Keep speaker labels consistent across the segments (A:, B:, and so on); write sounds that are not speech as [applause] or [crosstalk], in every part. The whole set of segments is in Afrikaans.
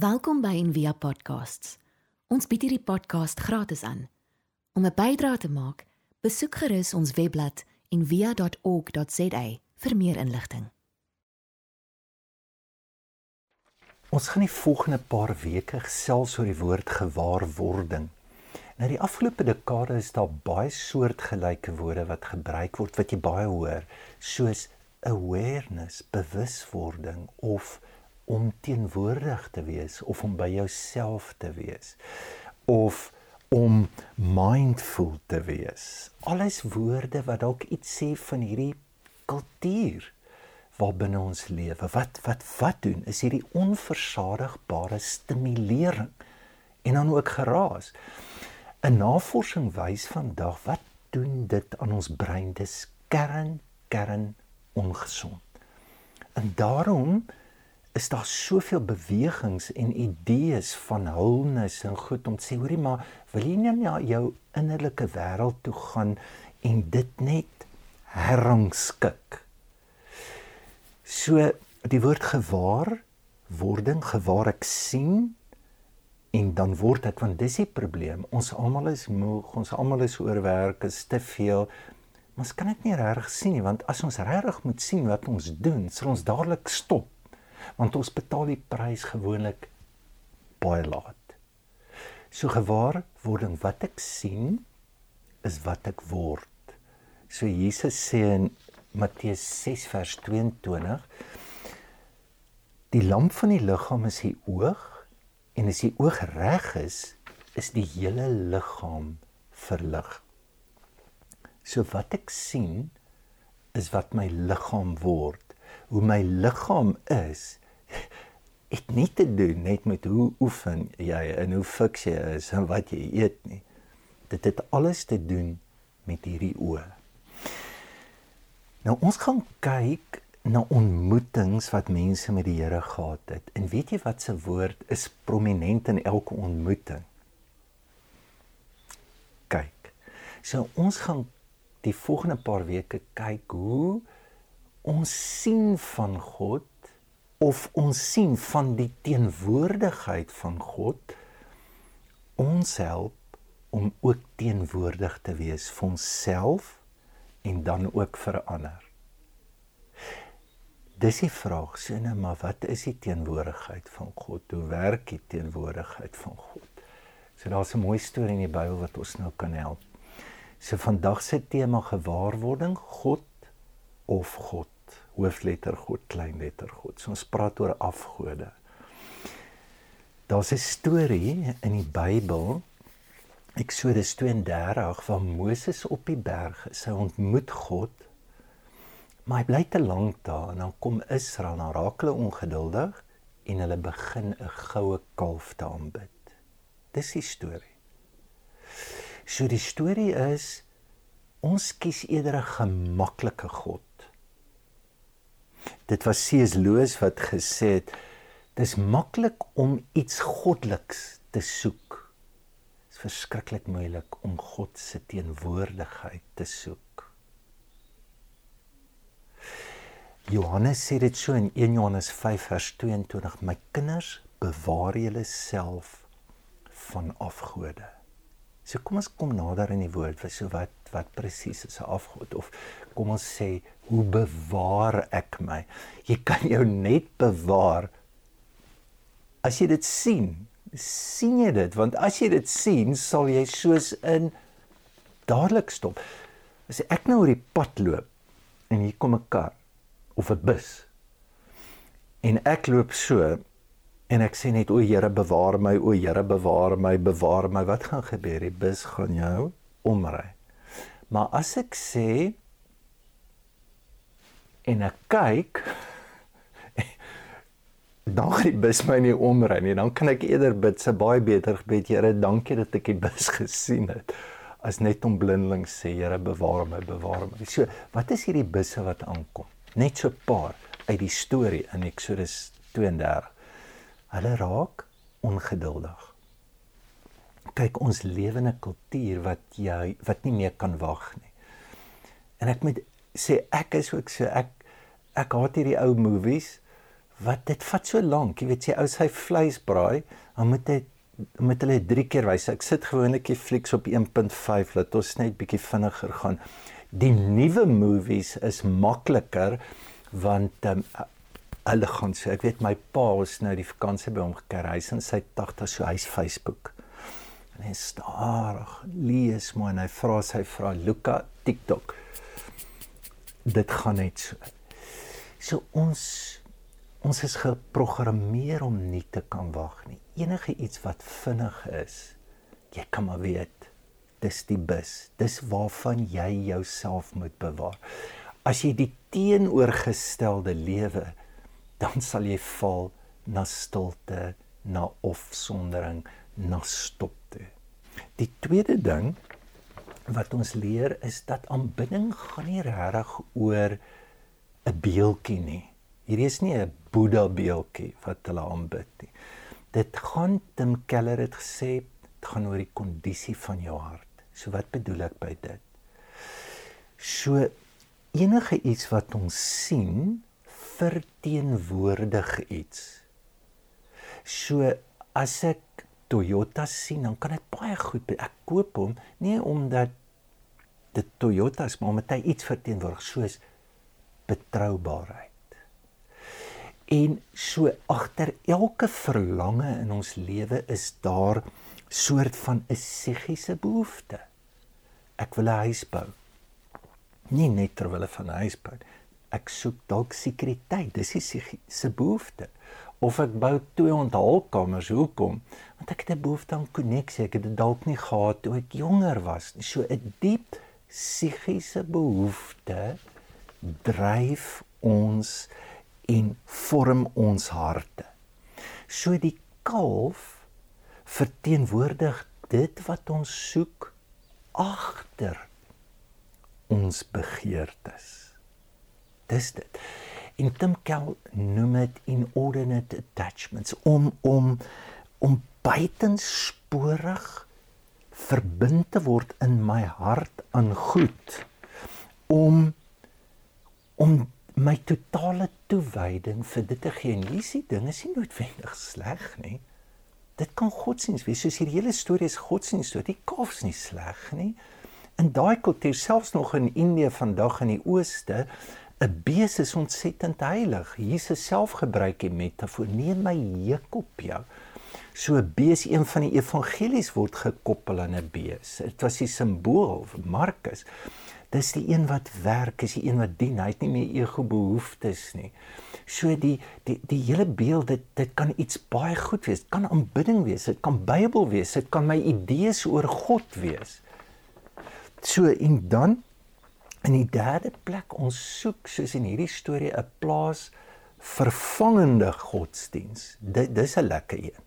A: Welkom by Envia Podcasts. Ons bied hierdie podcast gratis aan. Om 'n bydrae te maak, besoek gerus ons webblad en via.org.za vir meer inligting.
B: Ons gaan die volgende paar weke gesels oor die woord gewaarwording. Nou die afgelope dekade is daar baie soortgelyke woorde wat gebruik word wat jy baie hoor, soos awareness, bewuswording of om teenwoordig te wees of om by jouself te wees of om mindful te wees. Alles woorde wat dalk iets sê van hierdie kultuur waarbinne ons lewe. Wat wat wat doen is hierdie onversadigbare stimulering en dan ook geraas. 'n Navorsing wys vandag wat doen dit aan ons brein? Dis kern kern ongesond. En daarom is daar soveel bewegings en idees van hulnis en goed om te sê hoorie maar wil jy nie na jou innerlike wêreld toe gaan en dit net herrangskik. So die woord gewaar wording gewaar ek sien en dan word ek want dis die probleem ons almal is moeg ons almal is oorwerk is te veel ons kan dit nie regtig sien nie want as ons regtig moet sien wat ons doen sal ons dadelik stop want ons betaal die prys gewoonlik baie laat. So gewaar wording wat ek sien is wat ek word. So Jesus sê in Matteus 6 vers 22 Die lamp van die liggaam is die oog en as die oog reg is, is die hele liggaam verlig. So wat ek sien is wat my liggaam word. Hoe my liggaam is, het nie te doen net met hoe oefen jy en hoe fiks jy is en wat jy eet nie. Dit het alles te doen met hierdie oë. Nou ons gaan kyk na ontmoetings wat mense met die Here gehad het. En weet jy wat se woord is prominent in elke ontmoeting? Kyk. So ons gaan die volgende paar weke kyk hoe ons sien van God of ons sien van die teenwoordigheid van God ons help om ook teenwoordig te wees vir onsself en dan ook vir ander. Dis die vraag, sene, maar wat is die teenwoordigheid van God? Hoe werk die teenwoordigheid van God? So daar's 'n mooi storie in die Bybel wat ons nou kan help. So vandag se tema gewaarwording God of God hoofletter God, kleinletter God. So ons praat oor afgode. Daar's 'n storie in die Bybel Eksodus 32 waar Moses op die berg is. Hy ontmoet God. Maar hy bly te lank daar en dan kom Israel na raak hulle ongeduldig en hulle begin 'n goue kalf te aanbid. Dis die storie. So die storie is ons kies eerder 'n gemaklike God dit was C.S. Lewis wat gesê het dis maklik om iets goddeliks te soek. Dit is verskriklik moeilik om God se teenwoordigheid te soek. Johannes sê dit so in 1 Johannes 5 vers 22: My kinders, bewaar julle self van afgode. So kom ons kom nader in die woord vir so wat wat presies is 'n afgod of kom ons sê hoe bewaar ek my? Jy kan jou net bewaar as jy dit sien. sien jy dit? Want as jy dit sien, sal jy soos in dadelik stop. As ek nou oor die pad loop en hier kom 'n kar of 'n bus en ek loop so En ek sê net o Here bewaar my, o Here bewaar my, bewaar my. Wat gaan gebeur? Die bus gaan jou omry. Maar as ek sê en ek kyk [laughs] dan gaan die bus my nie omry nie. Dan kan ek eerder bid se baie beter gebed, Here, dankie dat ek die bus [laughs] gesien het. As net om blindelings sê, Here bewaar my, bewaar my. So, wat is hierdie busse wat aankom? Net so 'n paar uit die storie in Eksodus 32 hulle raak ongeduldig. Kyk, ons lewe in 'n kultuur wat jy wat nie meer kan wag nie. En ek moet sê ek is ook so ek ek haat hierdie ou movies wat dit vat so lank. Jy weet jy ou sy vleis braai, dan moet hy met hulle 3 keer wys. Ek sit gewoonlik die flieks op 1.5, laat ons net bietjie vinniger gaan. Die nuwe movies is makliker want um, hulle gaan so ek weet my pa was nou die vakansie by hom gekeer. Hy sien sy 80 so hy's Facebook. En hy stadig lees maar en hy vra sy vra Luka TikTok. Dit gaan net so. So ons ons is geprogrammeer om nie te kan wag nie. Enige iets wat vinnig is jy kan maar weet dis die bus. Dis waarvan jy jouself moet bewaar. As jy die teenoorgestelde lewe dan sal jy val na stilte, na afsondering, na stop toe. Die tweede ding wat ons leer is dat aanbidding gaan nie regtig oor 'n beeltjie nie. Hierdie is nie 'n Boeddha beeltjie wat hulle aanbid nie. Dit gaan Tim Keller het gesê, dit gaan oor die kondisie van jou hart. So wat bedoel ek by dit? So enige iets wat ons sien verteenwoordig iets. So as ek Toyota sien, dan kan ek baie goed ek koop hom nie omdat dit Toyota is, maar omdat hy iets verteenwoordig soos betroubaarheid. En so agter elke verlange in ons lewe is daar soort van 'n psigiese behoefte. Ek wil 'n huis bou. Nie net ter wille van 'n huis bou ek soek dalk sekuriteit. Dis die se behoefte. Of ek bou twee onthaalkamers, hoekom? Want ek het 'n behoefte aan koneksie. Ek het dit dalk nie gehad toe ek jonger was nie. So 'n diep psigiese behoefte dryf ons en vorm ons harte. So die kalf verteenwoordig dit wat ons soek agter ons begeertes. Dis dit. En Tim Keller noem dit inordinate attachments om om om buitensporig verbind te word in my hart aan goed om om my totale toewyding vir dit te gee. En hierdie ding is nie noodwendig sleg nie. Dit kan godsdienst wees. Soos hierdie hele storie is godsdienst. Die kalfs nie sleg nie. In daai kultuur selfs nog in Indië vandag in die ooste 'n bees is ontsettend heilig. Jesus self gebruik die metafoor: "Neem my juk op jou." So 'n bees, een van die evangelies word gekoppel aan 'n bees. Dit was die simbool vir Markus. Dis die een wat werk, is die een wat dien. Hy het nie meer ego behoeftes nie. So die die die hele beeld dit dit kan iets baie goed wees. Dit kan aanbidding wees, dit kan Bybel wees, dit kan my idees oor God wees. So en dan In die derde plek ons soek soos in hierdie storie 'n plaas vervangende godsdiens. Dit dis 'n lekker een.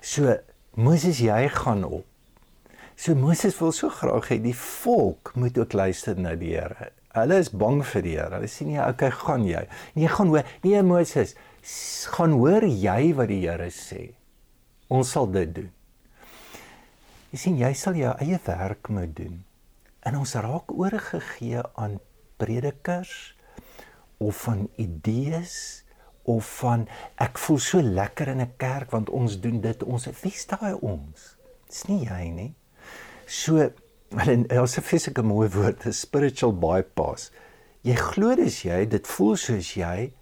B: So Moses jy gaan op. So Moses wil so graag hê die volk moet ook luister na die Here. Hulle is bang vir die Here. Hulle sê nee, okay, gaan jy. Nee, gaan hoor. Nee Moses, gaan hoor jy wat die Here sê. Ons sal dit doen. Jy sien jy sal jou eie werk moet doen en ons raak oorgegee aan predikers of van idees of van ek voel so lekker in 'n kerk want ons doen dit. Ons wie's daai ons? Dis nie jy nie. So en ons het fisieke mooi woord 'n spiritual bypass. Jy glo dis jy dit voel soos jy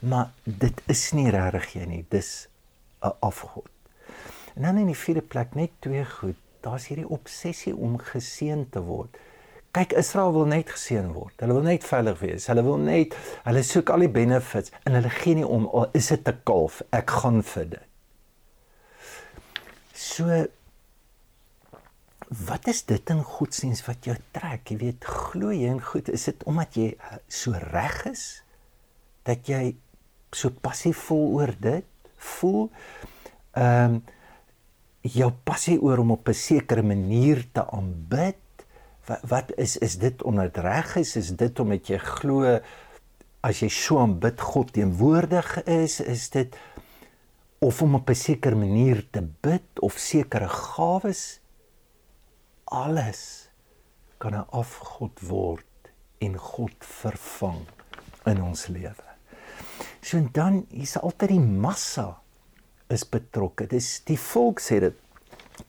B: maar dit is nie regtig jy nie. Dis 'n afgod. En dan in die vierde plek net twee goed daar's hierdie obsessie om geseën te word. Kyk, Israel wil net geseën word. Hulle wil net veilig wees. Hulle wil net hulle soek al die benefits en hulle gee nie om al is dit 'n kalf, ek gaan vir dit. So wat is dit in godsdiens wat jou trek? Jy weet, glo jy in goed? Is dit omdat jy so reg is dat jy so passief voel oor dit? Voel ehm um, jou passie oor om op 'n sekere manier te aanbid? Wat, wat is is dit omdat reg is? Is dit omdat jy glo as jy so aanbid God teenwoordig is? Is dit of om op 'n sekere manier te bid of sekere gawes? Alles kan 'n afgod word en God vervang in ons lewe. So en dan is altyd die massa is betrokke. Dis die volk sê dit.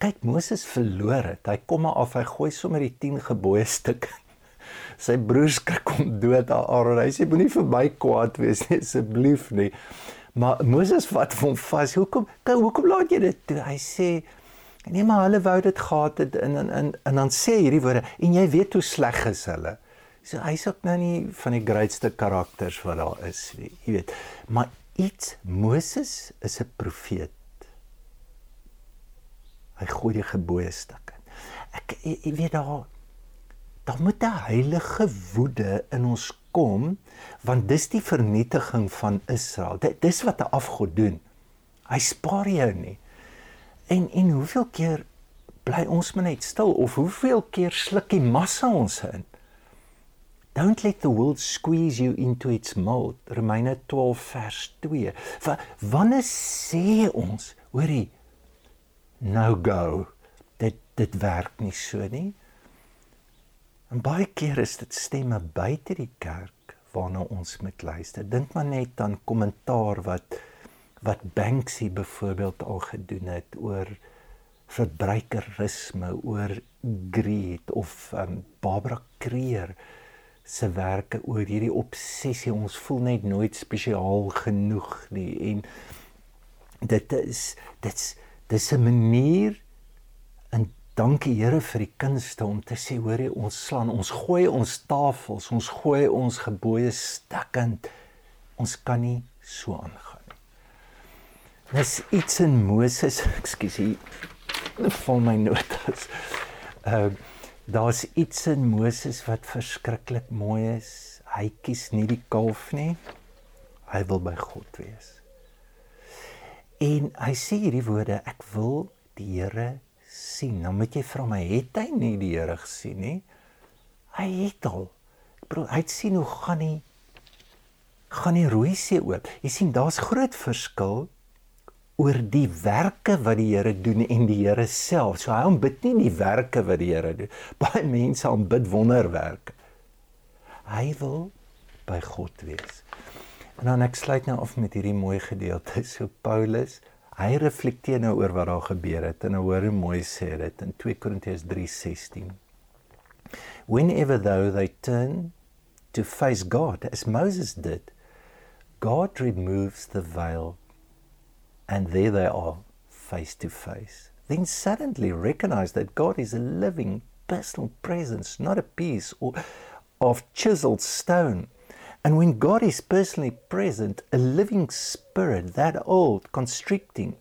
B: Kyk, Moses verloor dit. Hy kom maar af, hy gooi sommer die 10 gebooie stuk. [laughs] Sy broers skrik om dood aan Aaron. Hy sê moenie vir my kwaad wees nie asseblief nie. Maar Moses vat hom vas. Hoekom? Kyk, hoekom laat jy dit toe? Hy sê nee, maar hulle wou dit gehad het en en en, en dan sê hierdie woorde en jy weet hoe sleg is hulle. So hy's ook nou nie van die grootste karakters wat daar is nie. Jy weet. Maar iets Moses is 'n profeet. Hy gooi die gebooie stuk in. Ek jy weet daar daar moet 'n heilige woede in ons kom want dis die vernietiging van Israel. Dit dis wat 'n afgod doen. Hy spaar jou nie. En en hoeveel keer bly ons maar net stil of hoeveel keer sluk die massa ons in? Don't let the world squeeze you into its mold. Romeine 12 vers 2. Wanneer sê ons, hoorie, no go. Dit dit werk nie so nie. En baie keer is dit stemme buite die kerk waarna ons moet luister. Dink maar net aan kommentaar wat wat Banksy byvoorbeeld al gedoen het oor verbruikerisme, oor greed of um, Barbara Creer se werke oor hierdie obsessie. Ons voel net nooit spesiaal genoeg nie en dit is dit's dis 'n manier en dankie Here vir die kunste om te sê hoor jy ons slaan ons gooi ons tafels ons gooi ons gebooie stukkend ons kan nie so aangaan nie. Dis iets in Moses [laughs] ekskuus hier van my notas. Uh Daar's iets in Moses wat verskriklik mooi is. Hy kies nie die kalf nie. Hy wil by God wees. En hy sê hierdie woorde, ek wil die Here sien. Nou moet jy vra my, het hy nie die Here gesien nie? Hy het al. Bro, hy het sien hoe gaan nie gaan die rooi see oop. Jy sien, daar's groot verskil oor die werke wat die Here doen en die Here self. So hy aanbid nie die werke wat die Here doen. [laughs] Baie mense aanbid wonderwerke. Hy wil by God wees. En dan ek sluit nou af met hierdie mooi gedeelte. [laughs] So Paulus, hy reflekteer nou oor wat daar gebeur het en hoor hoe mooi sê dit in 2 Korintiërs 3:16. Whenever though they turn to face God as Moses did, God removes the veil and there they are, face to face. Then suddenly recognize that God is a living, personal presence, not a piece or of chiseled stone. And when God is personally present, a living spirit, that old, constricting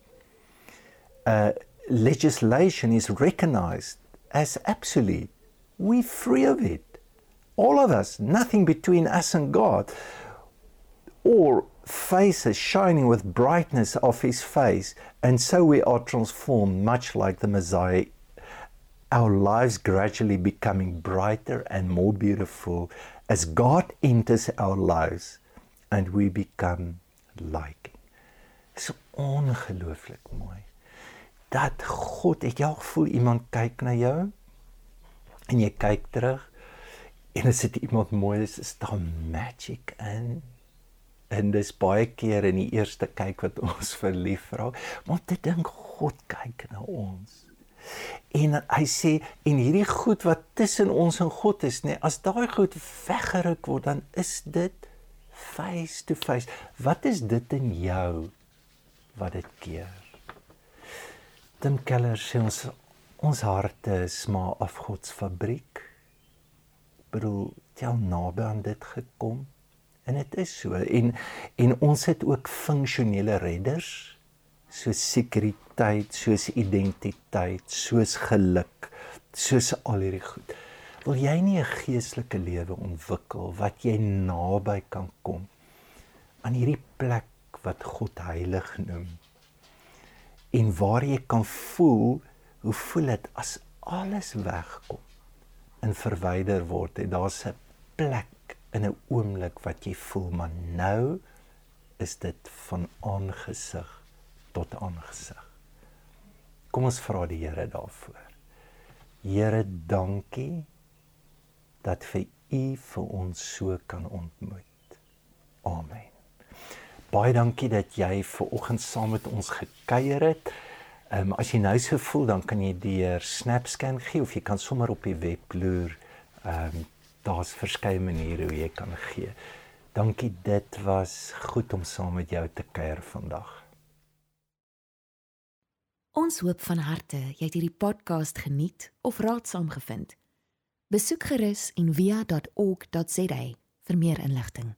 B: uh, legislation is recognized as absolute. We're free of it. All of us, nothing between us and God. Or faces shining with brightness of his face, and so we are transformed much like the Messiah. Our lives gradually becoming brighter and more beautiful as God enters our lives and we become like. So ongelooflik mooi. Dat God, ek jou voel iemand kyk na jou en jy kyk terug en as dit iemand mooi is, is daar magic in en dis baie keer in die eerste kyk wat [laughs] ons verlief raak. Maar te dink God kyk na ons. En hy sê en hierdie goed wat tussen ons en God is nê as daai goed weggeruk word dan is dit face to face. Wat is dit in jou wat dit keer? Tim Keller sê ons ons harte is maar afgodsfabriek bedoel jy al naby aan dit gekom En dit is so en en ons het ook funksionele redders soos sekuriteit, soos identiteit, soos geluk, soos al hierdie goed. Wil jy nie 'n geestelike lewe ontwikkel wat jy naby kan kom aan hierdie plek wat God heilig noem? En waar jy kan voel, hoe voel dit as alles wegkom en verwyder word en daar's 'n plek in 'n oomblik wat jy voel maar nou is dit van aangesig tot aangesig. Kom ons vra die Here daarvoor. Here, dankie dat vir U vir ons so kan ontmoet. Amen. baie dankie dat jy ver oggend saam met ons gekuier het. Ehm um, as jy nou so voel, dan kan jy deur SnapScan gee of jy kan sommer op die web loer. Ehm um, daar's verskeie maniere hoe jy kan gee. Dankie, dit was goed om saam met jou te kuier vandag.
A: Ons hoop van harte jy het hierdie podcast geniet of raadsaam gevind. Besoek gerus en via.ok.za vir meer inligting.